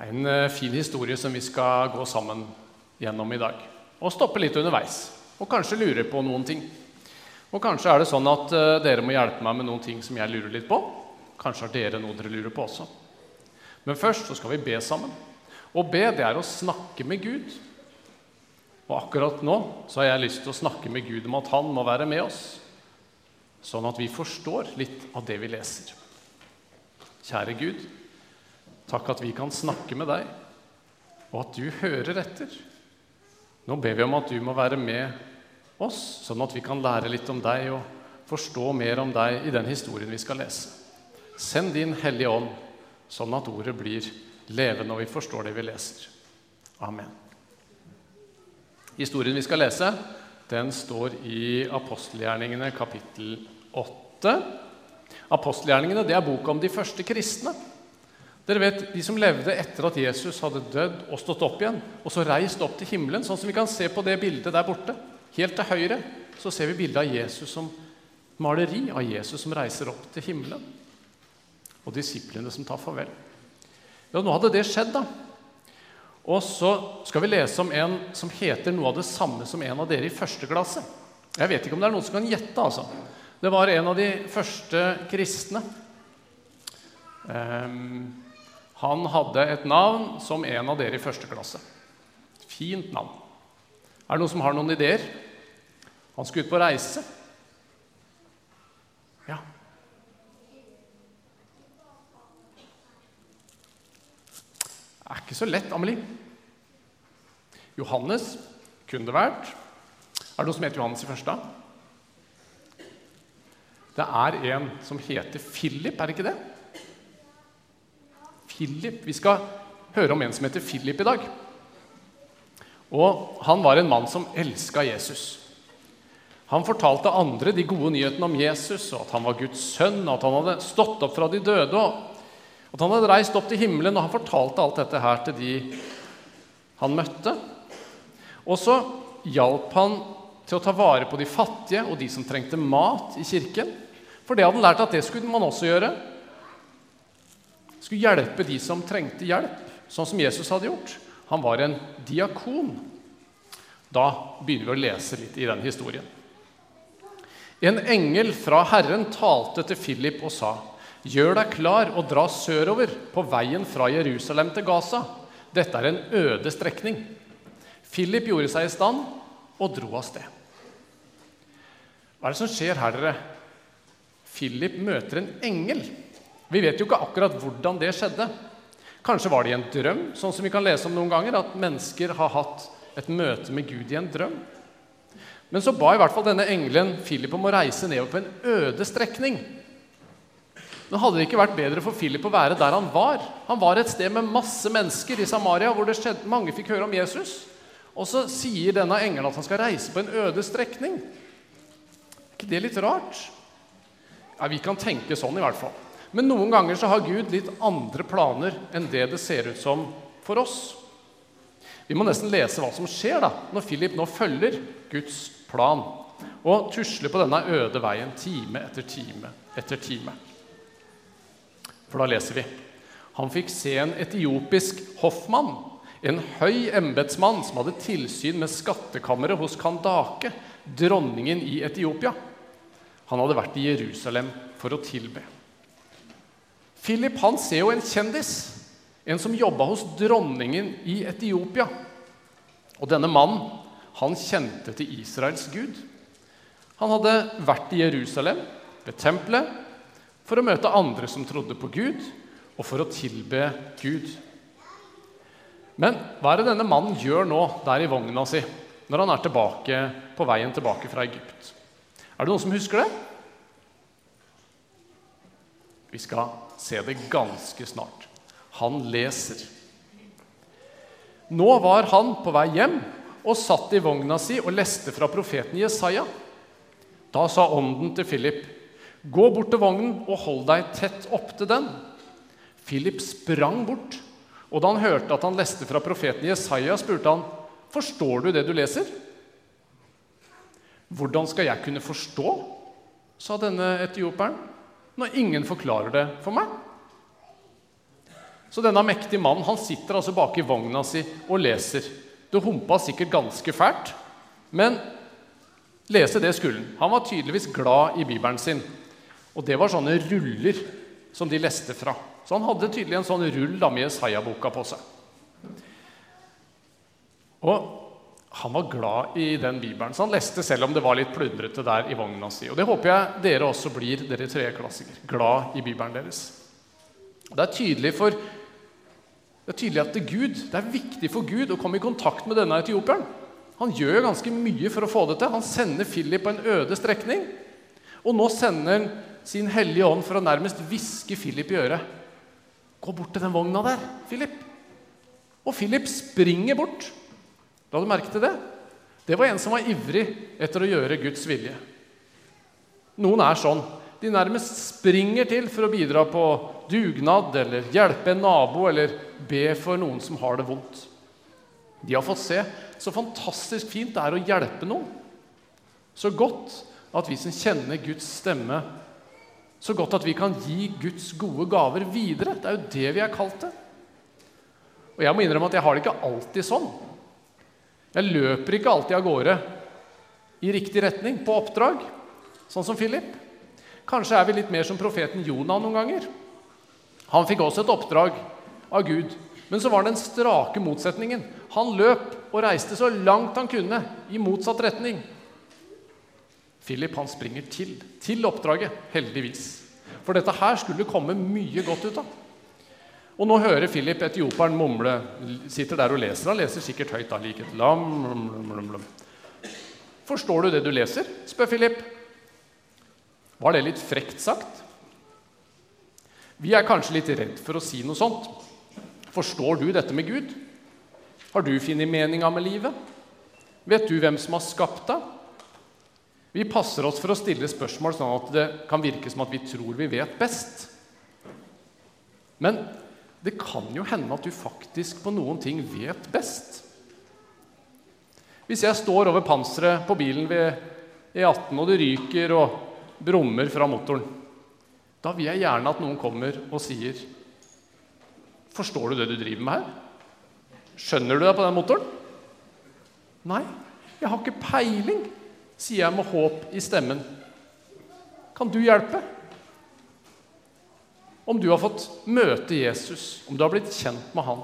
En eh, fin historie som vi skal gå sammen gjennom i dag. Og stoppe litt underveis. Og kanskje lure på noen ting. Og kanskje er det sånn at eh, dere må hjelpe meg med noen ting som jeg lurer litt på. Kanskje har dere noe dere lurer på også. Men først så skal vi be sammen. Å be, det er å snakke med Gud. Og akkurat nå så har jeg lyst til å snakke med Gud om at han må være med oss, sånn at vi forstår litt av det vi leser. Kjære Gud, takk at vi kan snakke med deg, og at du hører etter. Nå ber vi om at du må være med oss, sånn at vi kan lære litt om deg og forstå mer om deg i den historien vi skal lese. Send din Hellige Ånd, sånn at ordet blir levende og vi forstår det vi leser. Amen. Historien vi skal lese, den står i apostelgjerningene kapittel 8. Apostelgjerningene det er boka om de første kristne. Dere vet, De som levde etter at Jesus hadde dødd og stått opp igjen, og så reist opp til himmelen, sånn som vi kan se på det bildet der borte. Helt til høyre så ser vi bildet av Jesus som maleri av Jesus som reiser opp til himmelen. Og disiplene som tar farvel. Ja, Nå hadde det skjedd, da. Og så skal vi lese om en som heter noe av det samme som en av dere i første klasse. Jeg vet ikke om det er noen som kan gjette. altså. Det var en av de første kristne. Um, han hadde et navn som en av dere i første klasse. Fint navn. Er det noen som har noen ideer? Han skulle ut på reise. Ja. Det er ikke så lett, Amelie. Johannes kunne det vært. Er det noen som heter Johannes i første? Det er en som heter Philip, er det ikke det? Philip. Vi skal høre om en som heter Philip i dag. Og Han var en mann som elska Jesus. Han fortalte andre de gode nyhetene om Jesus, og at han var Guds sønn, og at han hadde stått opp fra de døde, og at han hadde reist opp til himmelen. og Han fortalte alt dette her til de han møtte. Og så hjalp han til å ta vare på de fattige og de som trengte mat i kirken. For det hadde han lært at det skulle man også gjøre. Skulle hjelpe de som trengte hjelp, sånn som Jesus hadde gjort. Han var en diakon. Da begynner vi å lese litt i den historien. En engel fra Herren talte til Philip og sa:" Gjør deg klar og dra sørover på veien fra Jerusalem til Gaza. Dette er en øde strekning. Philip gjorde seg i stand og dro av sted. Hva er det som skjer her, dere? Philip møter en engel. Vi vet jo ikke akkurat hvordan det skjedde. Kanskje var det i en drøm, sånn som vi kan lese om noen ganger, at mennesker har hatt et møte med Gud i en drøm. Men så ba i hvert fall denne engelen Philip om å reise nedover på en øde strekning. Nå hadde det ikke vært bedre for Philip å være der han var. Han var et sted med masse mennesker i Samaria hvor det skjedde, mange fikk høre om Jesus. Og så sier denne engelen at han skal reise på en øde strekning. Er ikke det litt rart? Ja, Vi kan tenke sånn, i hvert fall. Men noen ganger så har Gud litt andre planer enn det det ser ut som for oss. Vi må nesten lese hva som skjer da, når Philip nå følger Guds plan og tusler på denne øde veien time etter time etter time. For da leser vi han fikk se en etiopisk hoffmann en høy embetsmann som hadde tilsyn med skattkammeret hos Kandake, dronningen i Etiopia. Han hadde vært i Jerusalem for å tilbe. Philip han ser jo en kjendis, en som jobba hos dronningen i Etiopia. Og denne mannen han kjente til Israels gud. Han hadde vært i Jerusalem, ved tempelet, for å møte andre som trodde på Gud, og for å tilbe Gud. Men hva er det denne mannen gjør nå der i vogna si når han er tilbake, på veien tilbake fra Egypt? Er det noen som husker det? Vi skal se det ganske snart. Han leser. Nå var han på vei hjem og satt i vogna si og leste fra profeten Jesaja. Da sa ånden til Philip, 'Gå bort til vognen og hold deg tett opptil den.' Philip sprang bort og da han hørte at han leste fra profeten Jesaja, spurte han, 'Forstår du det du leser?' 'Hvordan skal jeg kunne forstå?' sa denne etioperen, 'når ingen forklarer det for meg.' Så denne mektige mannen han sitter altså bak i vogna si og leser. Det humpa sikkert ganske fælt, men lese det skulle han. Han var tydeligvis glad i bibelen sin. Og det var sånne ruller som de leste fra. Så han hadde tydelig en sånn rull da med Jesaja-boka på seg. Og han var glad i den bibelen, så han leste selv om det var litt plundrete der i vogna si. Og det håper jeg dere også blir, dere tredjeklassikere. Glad i bibelen deres. Det er tydelig for det er tydelig at det, er Gud, det er viktig for Gud å komme i kontakt med denne etiopieren. Han gjør ganske mye for å få det til. Han sender Philip på en øde strekning. Og nå sender han sin hellige ånd for å nærmest hviske Philip i øret. Gå bort til den vogna der, Philip. Og Philip springer bort. La du merke til det? Det var en som var ivrig etter å gjøre Guds vilje. Noen er sånn. De nærmest springer til for å bidra på dugnad eller hjelpe en nabo eller be for noen som har det vondt. De har fått se så fantastisk fint det er å hjelpe noen. Så godt at vi som kjenner Guds stemme, så godt at vi kan gi Guds gode gaver videre. Det er jo det vi er kalt til. Og jeg må innrømme at jeg har det ikke alltid sånn. Jeg løper ikke alltid av gårde i riktig retning på oppdrag, sånn som Philip. Kanskje er vi litt mer som profeten Jonah noen ganger. Han fikk også et oppdrag av Gud, men så var det den strake motsetningen. Han løp og reiste så langt han kunne i motsatt retning. Philip han springer til, til oppdraget, heldigvis. For dette her skulle komme mye godt ut av. Og nå hører Philip etioperen mumle, sitter der og leser. Han leser sikkert høyt. da, like et lam, Forstår du det du leser? spør Philip. Var det litt frekt sagt? Vi er kanskje litt redd for å si noe sånt. Forstår du dette med Gud? Har du funnet meninga med livet? Vet du hvem som har skapt deg? Vi passer oss for å stille spørsmål sånn at det kan virke som at vi tror vi vet best. Men det kan jo hende at du faktisk på noen ting vet best. Hvis jeg står over panseret på bilen ved E18, og det ryker og brummer fra motoren. Da vil jeg gjerne at noen kommer og sier Forstår du det du driver med her? Skjønner du deg på den motoren? Nei, jeg har ikke peiling, sier jeg med håp i stemmen. Kan du hjelpe? Om du har fått møte Jesus, om du har blitt kjent med han,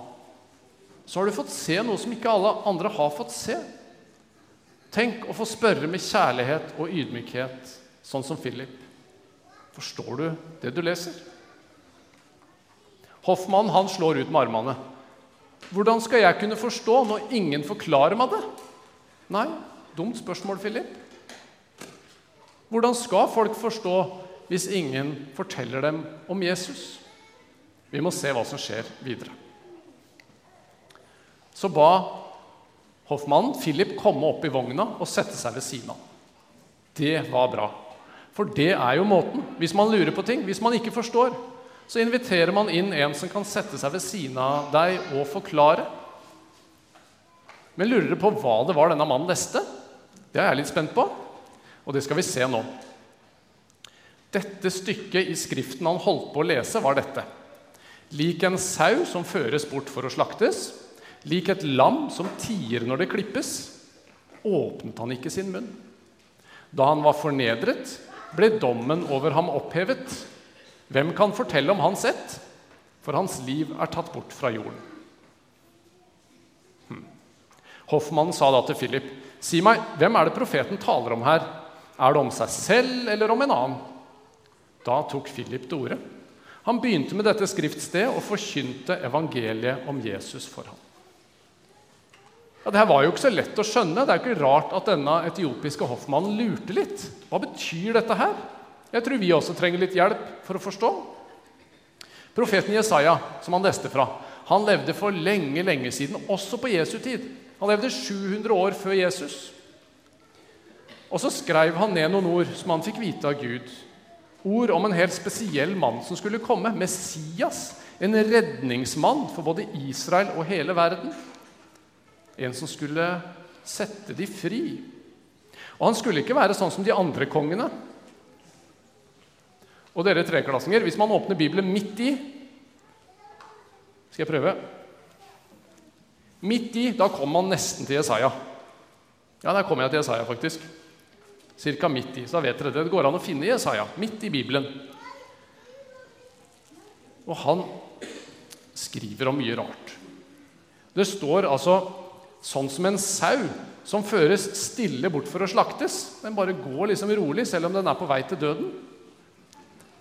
så har du fått se noe som ikke alle andre har fått se. Tenk å få spørre med kjærlighet og ydmykhet sånn som Philip. Forstår du det du leser? Hoffmann han slår ut med armene. Hvordan skal jeg kunne forstå når ingen forklarer meg det? Nei, dumt spørsmål, Philip. Hvordan skal folk forstå hvis ingen forteller dem om Jesus? Vi må se hva som skjer videre. Så ba hoffmannen Philip komme opp i vogna og sette seg ved siden av. Det var bra. For det er jo måten. Hvis man lurer på ting, hvis man ikke forstår, så inviterer man inn en som kan sette seg ved siden av deg og forklare. Men lurer dere på hva det var denne mannen leste? Det er jeg litt spent på, og det skal vi se nå. Dette stykket i Skriften han holdt på å lese, var dette. Lik en sau som føres bort for å slaktes, lik et lam som tier når det klippes, åpnet han ikke sin munn. Da han var fornedret, ble dommen over ham opphevet. Hvem kan fortelle om hans ett? For hans liv er tatt bort fra jorden. Hm. Hoffmannen sa da til Philip, si meg, hvem er det profeten taler om her? Er det om seg selv eller om en annen? Da tok Philip til orde. Han begynte med dette skriftstedet og forkynte evangeliet om Jesus for ham. Ja, det her var jo ikke så lett å skjønne. Det er ikke rart at denne etiopiske hoffmannen lurte litt. Hva betyr dette her? Jeg tror vi også trenger litt hjelp for å forstå. Profeten Jesaja, som han leste fra, han levde for lenge, lenge siden, også på Jesu tid. Han levde 700 år før Jesus. Og så skrev han ned noen ord som han fikk vite av Gud. Ord om en helt spesiell mann som skulle komme. Messias. En redningsmann for både Israel og hele verden. En som skulle sette de fri. Og han skulle ikke være sånn som de andre kongene. Og dere treklassinger, hvis man åpner Bibelen midt i, Skal jeg prøve? Midt i, da kommer man nesten til Jesaja. Ja, der kommer jeg til Jesaja, faktisk. Cirka midt i. Så vet dere det. Det går an å finne Jesaja midt i Bibelen. Og han skriver om mye rart. Det står altså sånn som en sau som føres stille bort for å slaktes. Den bare går liksom rolig, selv om den er på vei til døden.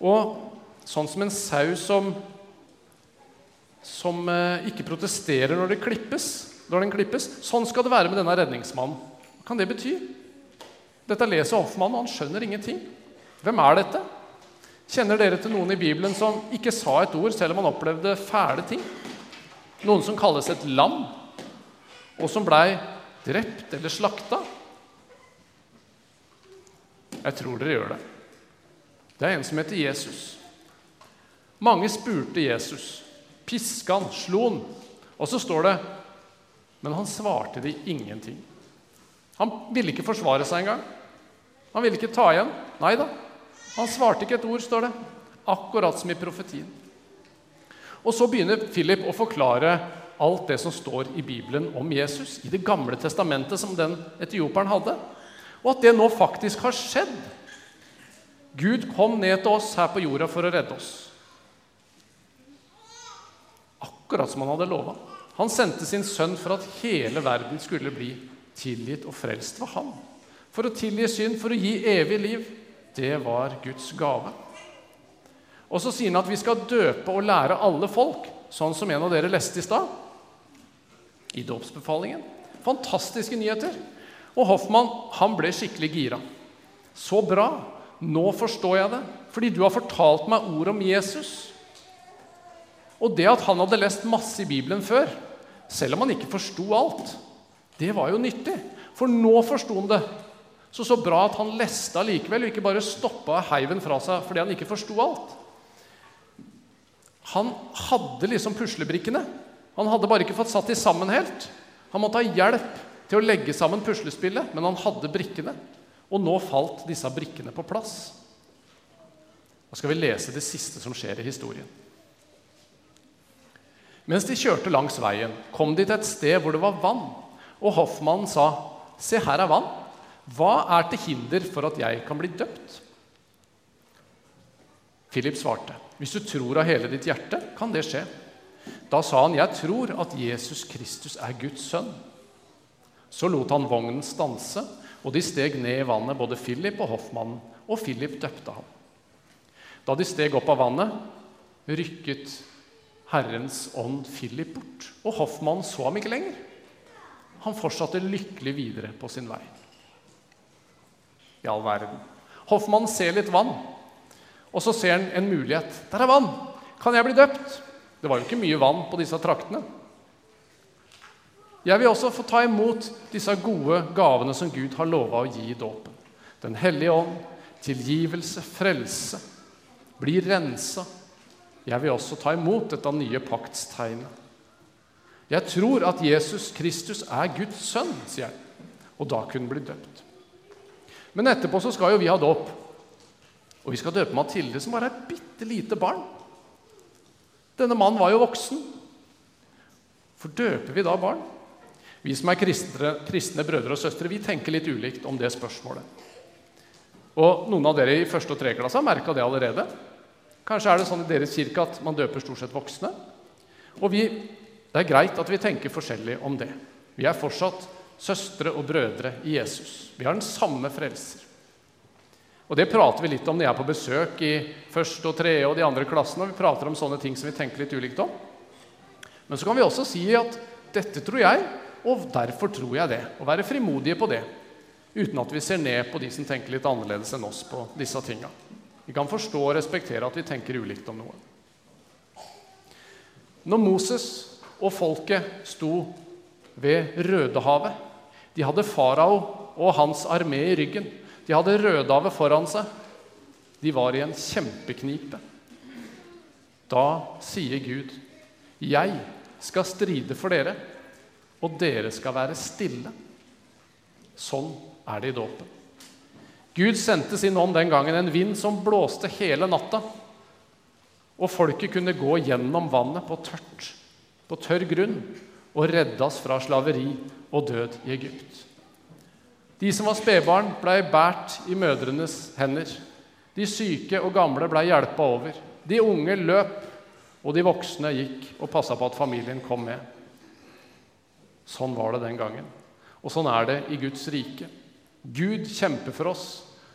Og sånn som en sau som, som eh, ikke protesterer når, klippes, når den klippes. Sånn skal det være med denne redningsmannen. Hva kan det bety? Dette leser Hoffmann, og han skjønner ingenting. Hvem er dette? Kjenner dere til noen i Bibelen som ikke sa et ord selv om han opplevde fæle ting? Noen som kalles et lam, og som blei drept eller slakta? Jeg tror dere gjør det. Det er en som heter Jesus. Mange spurte Jesus. Piska han, slo han. Og så står det Men han svarte de ingenting. Han ville ikke forsvare seg engang. Han ville ikke ta igjen. Nei da, han svarte ikke et ord, står det. Akkurat som i profetien. Og så begynner Philip å forklare alt det som står i Bibelen om Jesus, i Det gamle testamentet som den etioperen hadde, og at det nå faktisk har skjedd. Gud kom ned til oss her på jorda for å redde oss. Akkurat som han hadde lova. Han sendte sin sønn for at hele verden skulle bli tilgitt og frelst ved ham. For å tilgi synd, for å gi evig liv det var Guds gave. Og så sier han at vi skal døpe og lære alle folk, sånn som en av dere leste i stad. I dåpsbefalingen. Fantastiske nyheter. Og Hoffmann han ble skikkelig gira. Så bra! Nå forstår jeg det, fordi du har fortalt meg ord om Jesus. Og det at han hadde lest masse i Bibelen før, selv om han ikke forsto alt, det var jo nyttig. For nå forsto han det. Så så bra at han leste allikevel, og ikke bare stoppa heiven fra seg fordi han ikke forsto alt. Han hadde liksom puslebrikkene. Han hadde bare ikke fått satt de sammen helt. Han måtte ha hjelp til å legge sammen puslespillet, men han hadde brikkene. Og nå falt disse brikkene på plass. Nå skal vi lese det siste som skjer i historien. Mens de kjørte langs veien, kom de til et sted hvor det var vann. Og hoffmannen sa, 'Se, her er vann.' Hva er til hinder for at jeg kan bli døpt? Philip svarte, hvis du tror av hele ditt hjerte, kan det skje. Da sa han, jeg tror at Jesus Kristus er Guds sønn. Så lot han vognen stanse, og de steg ned i vannet, både Philip og hoffmannen, og Philip døpte ham. Da de steg opp av vannet, rykket Herrens ånd Philip bort, og hoffmannen så ham ikke lenger. Han fortsatte lykkelig videre på sin vei i all verden. Hoffmann ser litt vann, og så ser han en mulighet. Der er vann! Kan jeg bli døpt? Det var jo ikke mye vann på disse traktene. Jeg vil også få ta imot disse gode gavene som Gud har lova å gi i dåpen. Den hellige ånd, tilgivelse, frelse, bli rensa. Jeg vil også ta imot dette nye paktstegnet. Jeg tror at Jesus Kristus er Guds sønn, sier han. Og da kunne han bli døpt. Men etterpå så skal jo vi ha dåp. Og vi skal døpe Mathilde, som bare er et bitte lite barn. Denne mannen var jo voksen. For døper vi da barn? Vi som er kristne, kristne brødre og søstre, vi tenker litt ulikt om det spørsmålet. Og Noen av dere i første og tredje klasse har merka det allerede. Kanskje er det sånn i deres kirke at man døper stort sett voksne. Og vi, det er greit at vi tenker forskjellig om det. Vi er fortsatt søstre og brødre i Jesus. Vi har den samme frelser. Og Det prater vi litt om når jeg er på besøk i første og tredje og de andre klassene. og Vi prater om sånne ting som vi tenker litt ulikt om. Men så kan vi også si at dette tror jeg, og derfor tror jeg det. Og være frimodige på det. Uten at vi ser ned på de som tenker litt annerledes enn oss på disse tinga. Vi kan forstå og respektere at vi tenker ulikt om noe. Når Moses og folket sto ved Rødehavet De hadde farao og hans armé i ryggen. De hadde Rødehavet foran seg. De var i en kjempeknipe. Da sier Gud, 'Jeg skal stride for dere, og dere skal være stille.' Sånn er det i dåpen. Gud sendte sin ånd den gangen en vind som blåste hele natta. Og folket kunne gå gjennom vannet på tørt. På tørr grunn og redde oss fra slaveri og død i Egypt. De som var spedbarn, blei båret i mødrenes hender. De syke og gamle blei hjelpa over. De unge løp, og de voksne gikk og passa på at familien kom med. Sånn var det den gangen. Og sånn er det i Guds rike. Gud kjemper for oss,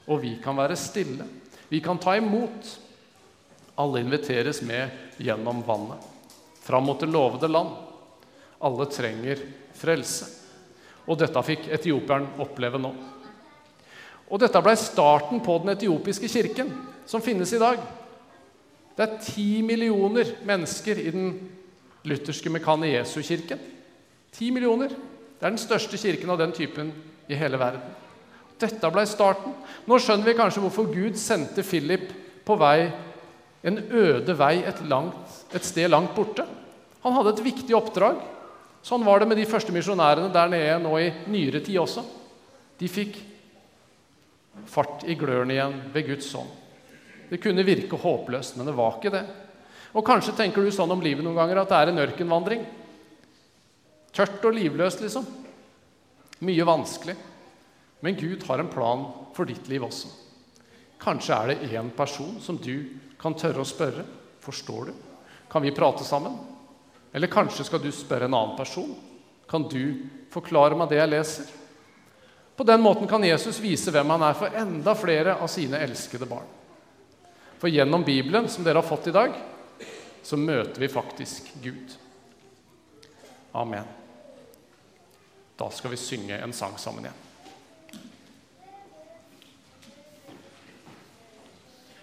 og vi kan være stille. Vi kan ta imot. Alle inviteres med gjennom vannet, fram mot det lovede land. Alle trenger frelse. Og dette fikk etiopieren oppleve nå. Og dette ble starten på den etiopiske kirken, som finnes i dag. Det er ti millioner mennesker i den lutherske Mekane Jesu-kirken. Ti millioner. Det er den største kirken av den typen i hele verden. Dette ble starten. Nå skjønner vi kanskje hvorfor Gud sendte Philip på vei, en øde vei et, langt, et sted langt borte. Han hadde et viktig oppdrag. Sånn var det med de første misjonærene der nede nå i nyere tid også. De fikk fart i glørne igjen ved Guds ånd. Det kunne virke håpløst, men det var ikke det. Og Kanskje tenker du sånn om livet noen ganger at det er en ørkenvandring. Tørt og livløst, liksom. Mye vanskelig. Men Gud har en plan for ditt liv også. Kanskje er det én person som du kan tørre å spørre. Forstår du? Kan vi prate sammen? Eller kanskje skal du spørre en annen person. Kan du forklare meg det jeg leser? På den måten kan Jesus vise hvem han er for enda flere av sine elskede barn. For gjennom Bibelen, som dere har fått i dag, så møter vi faktisk Gud. Amen. Da skal vi synge en sang sammen igjen.